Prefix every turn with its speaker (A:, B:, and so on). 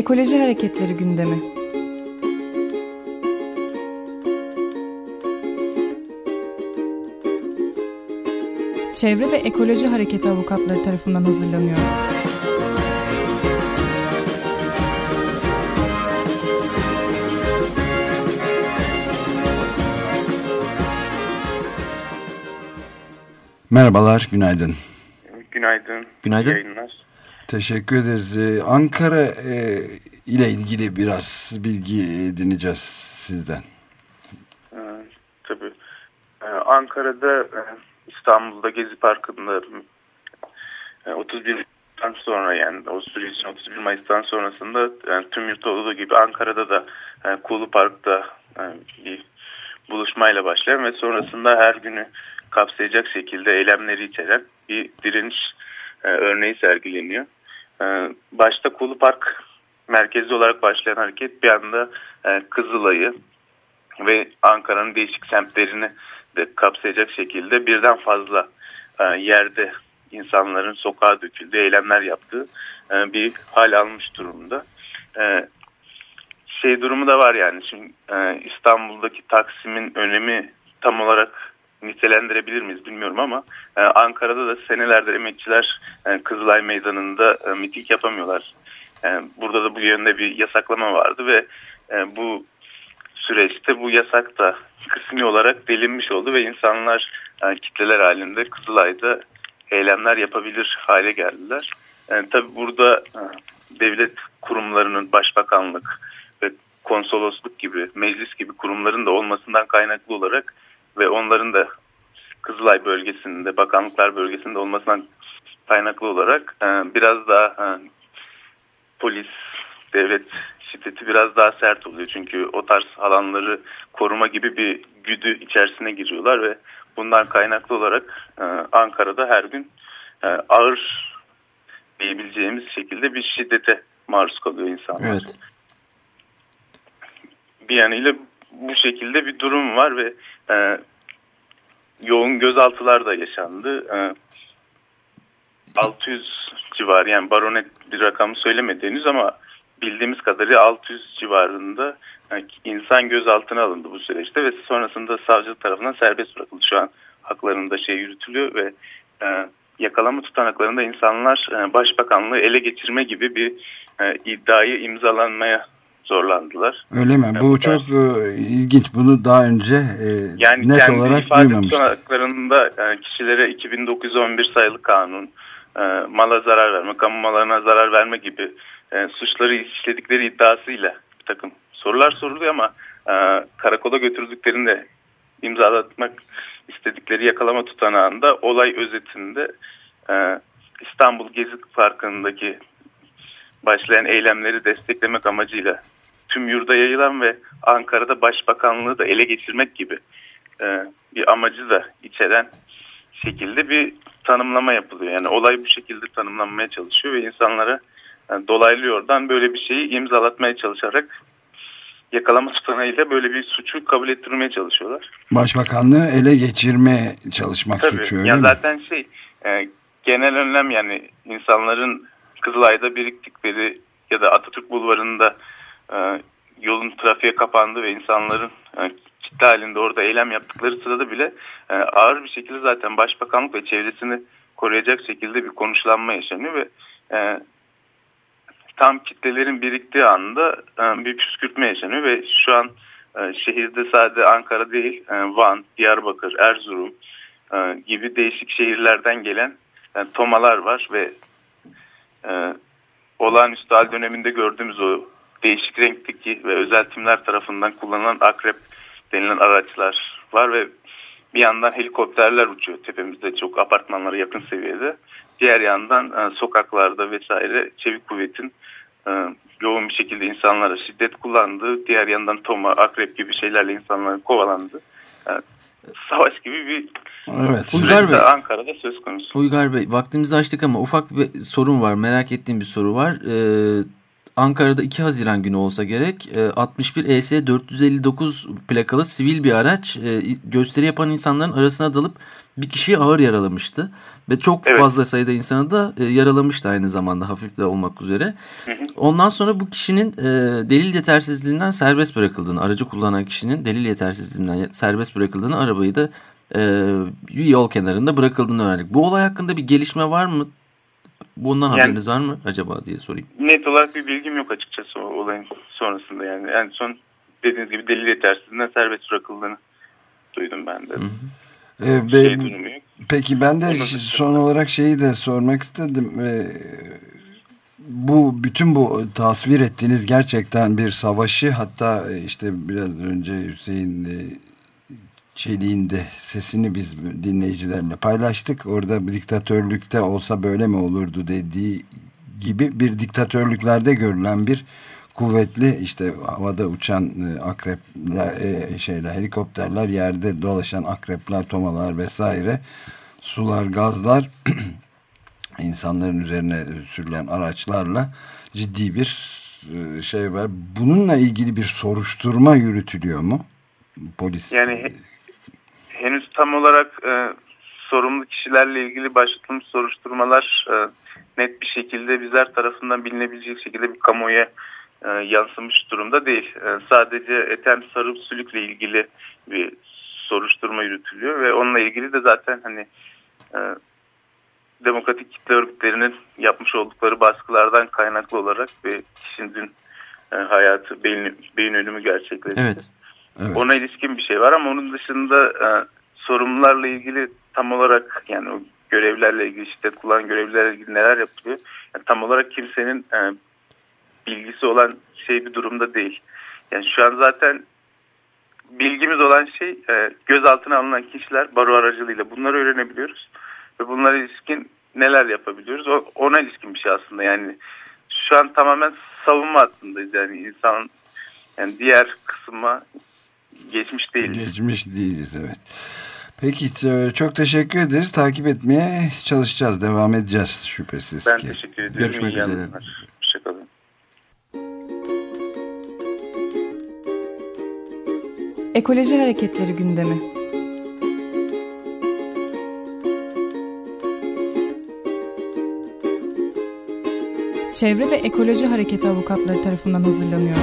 A: Ekoloji Hareketleri gündemi. Çevre ve Ekoloji Hareketi avukatları tarafından hazırlanıyor.
B: Merhabalar, günaydın.
C: Günaydın.
D: Günaydın.
C: Yayınlar.
B: Teşekkür ederiz. Ee, Ankara e, ile ilgili biraz bilgi edineceğiz sizden.
C: Ee, tabii. Ee, Ankara'da e, İstanbul'da Gezi Parkı'nda e, 31 Mayıs'tan sonra yani o sürecin 31 Mayıs'tan sonrasında yani tüm yurt olduğu gibi Ankara'da da e, Kulu Park'ta e, bir buluşmayla başlayan ve sonrasında her günü kapsayacak şekilde eylemleri içeren bir direniş e, örneği sergileniyor. E, başta Kulu Park merkezi olarak başlayan hareket bir anda e, Kızılay'ı ve Ankara'nın değişik semtlerini de kapsayacak şekilde birden fazla e, yerde insanların sokağa döküldüğü, eylemler yaptığı e, bir hal almış durumda. Şey durumu da var yani şimdi İstanbul'daki Taksim'in önemi tam olarak nitelendirebilir miyiz bilmiyorum ama e, Ankara'da da senelerdir emekçiler e, Kızılay Meydanı'nda e, miting yapamıyorlar. E, burada da bu yönde bir yasaklama vardı ve e, bu süreçte bu yasak da kısmi olarak delinmiş oldu ve insanlar e, kitleler halinde Kızılay'da eylemler yapabilir hale geldiler. E, tabii burada e, devlet kurumlarının başbakanlık ve konsolosluk gibi meclis gibi kurumların da olmasından kaynaklı olarak ve onların da Kızılay bölgesinde, bakanlıklar bölgesinde olmasından kaynaklı olarak e, biraz daha e, polis, devlet şiddeti biraz daha sert oluyor. Çünkü o tarz alanları koruma gibi bir güdü içerisine giriyorlar ve bundan kaynaklı olarak e, Ankara'da her gün e, ağır diyebileceğimiz şekilde bir şiddete maruz kalıyor insanlar.
D: Evet.
C: Bir yanıyla bu şekilde bir durum var ve e, yoğun gözaltılar da yaşandı. E, 600 civarı yani baronet bir rakamı söylemedi ama bildiğimiz kadarıyla 600 civarında yani insan gözaltına alındı bu süreçte ve sonrasında savcı tarafından serbest bırakıldı. Şu an haklarında şey yürütülüyor ve e, yakalama tutanaklarında insanlar e, başbakanlığı ele geçirme gibi bir e, iddiayı imzalanmaya zorlandılar.
B: Öyle mi? Bu evet, çok e, ilginç. Bunu daha önce e,
C: yani
B: net olarak duymamıştım.
C: tutanaklarında yani kişilere 2911 sayılı kanun, e, mala zarar verme, kamu mallarına zarar verme gibi e, suçları işledikleri iddiasıyla bir takım sorular soruluyor ama e, karakola götürdüklerinde imzalatmak istedikleri yakalama tutanağında olay özetinde e, İstanbul Gezi Parkı'ndaki başlayan eylemleri desteklemek amacıyla tüm yurda yayılan ve Ankara'da başbakanlığı da ele geçirmek gibi e, bir amacı da içeren şekilde bir tanımlama yapılıyor. Yani olay bu şekilde tanımlanmaya çalışıyor ve insanlara yani dolaylı yoldan böyle bir şeyi imzalatmaya çalışarak yakalama tutanağıyla böyle bir suçu kabul ettirmeye çalışıyorlar.
B: Başbakanlığı ele geçirmeye çalışmak
C: Tabii,
B: suçu öyle
C: ya
B: mi?
C: Zaten şey e, genel önlem yani insanların Kızılay'da biriktikleri ya da Atatürk Bulvarı'nda e, yolun trafiğe kapandı ve insanların e, kitle halinde orada eylem yaptıkları sırada bile e, ağır bir şekilde zaten başbakanlık ve çevresini koruyacak şekilde bir konuşlanma yaşanıyor ve e, tam kitlelerin biriktiği anda e, bir püskürtme yaşanıyor ve şu an e, şehirde sadece Ankara değil e, Van, Diyarbakır, Erzurum e, gibi değişik şehirlerden gelen e, tomalar var ve e, olağanüstü hal döneminde gördüğümüz o değişik renkteki ve özel timler tarafından kullanılan akrep denilen araçlar var ve bir yandan helikopterler uçuyor tepemizde çok apartmanlara yakın seviyede. Diğer yandan e, sokaklarda vesaire çevik kuvvetin e, yoğun bir şekilde insanlara şiddet kullandığı, diğer yandan toma, akrep gibi şeylerle insanların kovalandı. E, savaş gibi bir
B: Evet.
D: Uygar Bey,
C: Ankara'da söz konusu.
D: Uygar Bey vaktimizi açtık ama ufak bir sorun var. Merak ettiğim bir soru var. Ee, Ankara'da 2 Haziran günü olsa gerek 61 ES 459 plakalı sivil bir araç e, gösteri yapan insanların arasına dalıp bir kişiyi ağır yaralamıştı. Ve çok evet. fazla sayıda insanı da e, yaralamıştı aynı zamanda hafif de olmak üzere. Ondan sonra bu kişinin e, delil yetersizliğinden serbest bırakıldığını, aracı kullanan kişinin delil yetersizliğinden serbest bırakıldığını, arabayı da yol kenarında bırakıldığını öğrendik. Bu olay hakkında bir gelişme var mı? Bundan yani, haberiniz var mı acaba diye sorayım.
C: Net olarak bir bilgim yok açıkçası o olayın sonrasında yani. En son dediğiniz gibi delil yetersizliğinden serbest bırakıldığını duydum ben de. Hı hı.
B: Ee, şey peki ben de son olarak şeyi de sormak istedim. Ee, bu bütün bu tasvir ettiğiniz gerçekten bir savaşı hatta işte biraz önce Hüseyin e, Çelik'in de sesini biz dinleyicilerle paylaştık. Orada bir diktatörlükte olsa böyle mi olurdu dediği gibi bir diktatörlüklerde görülen bir kuvvetli işte havada uçan e, akrepler e, şeyler helikopterler yerde dolaşan akrepler tomalar vesaire sular gazlar insanların üzerine sürülen araçlarla ciddi bir e, şey var. Bununla ilgili bir soruşturma yürütülüyor mu? Polis
C: yani tam olarak e, sorumlu kişilerle ilgili başlatılmış soruşturmalar e, net bir şekilde bizler tarafından bilinebilecek şekilde bir kamuoya e, yansımış durumda değil. E, sadece Ethem Sarı Sülük'le ilgili bir soruşturma yürütülüyor ve onunla ilgili de zaten hani e, demokratik kitle örgütlerinin yapmış oldukları baskılardan kaynaklı olarak bir kişinin e, hayatı, beyin, beyin ölümü gerçekleşti. Evet. Evet. Ona ilişkin bir şey var ama onun dışında e, sorumlularla ilgili tam olarak yani o görevlerle ilgili şiddet kullanan görevlilerle ilgili neler yapılıyor? Yani tam olarak kimsenin e, bilgisi olan şey bir durumda değil. Yani şu an zaten bilgimiz olan şey e, gözaltına alınan kişiler baro aracılığıyla bunları öğrenebiliyoruz. Ve bunlara ilişkin neler yapabiliyoruz? O, ona ilişkin bir şey aslında yani. Şu an tamamen savunma hattındayız yani insan yani diğer kısma geçmiş değiliz.
B: Geçmiş değiliz evet. Peki e, çok teşekkür ederiz. Takip etmeye çalışacağız. Devam edeceğiz şüphesiz
C: ben
B: ki.
C: Ben teşekkür ederim.
D: Görüşmek İyi üzere.
C: Hoşçakalın.
A: Ekoloji Hareketleri gündemi. Çevre ve Ekoloji Hareketi avukatları tarafından hazırlanıyor.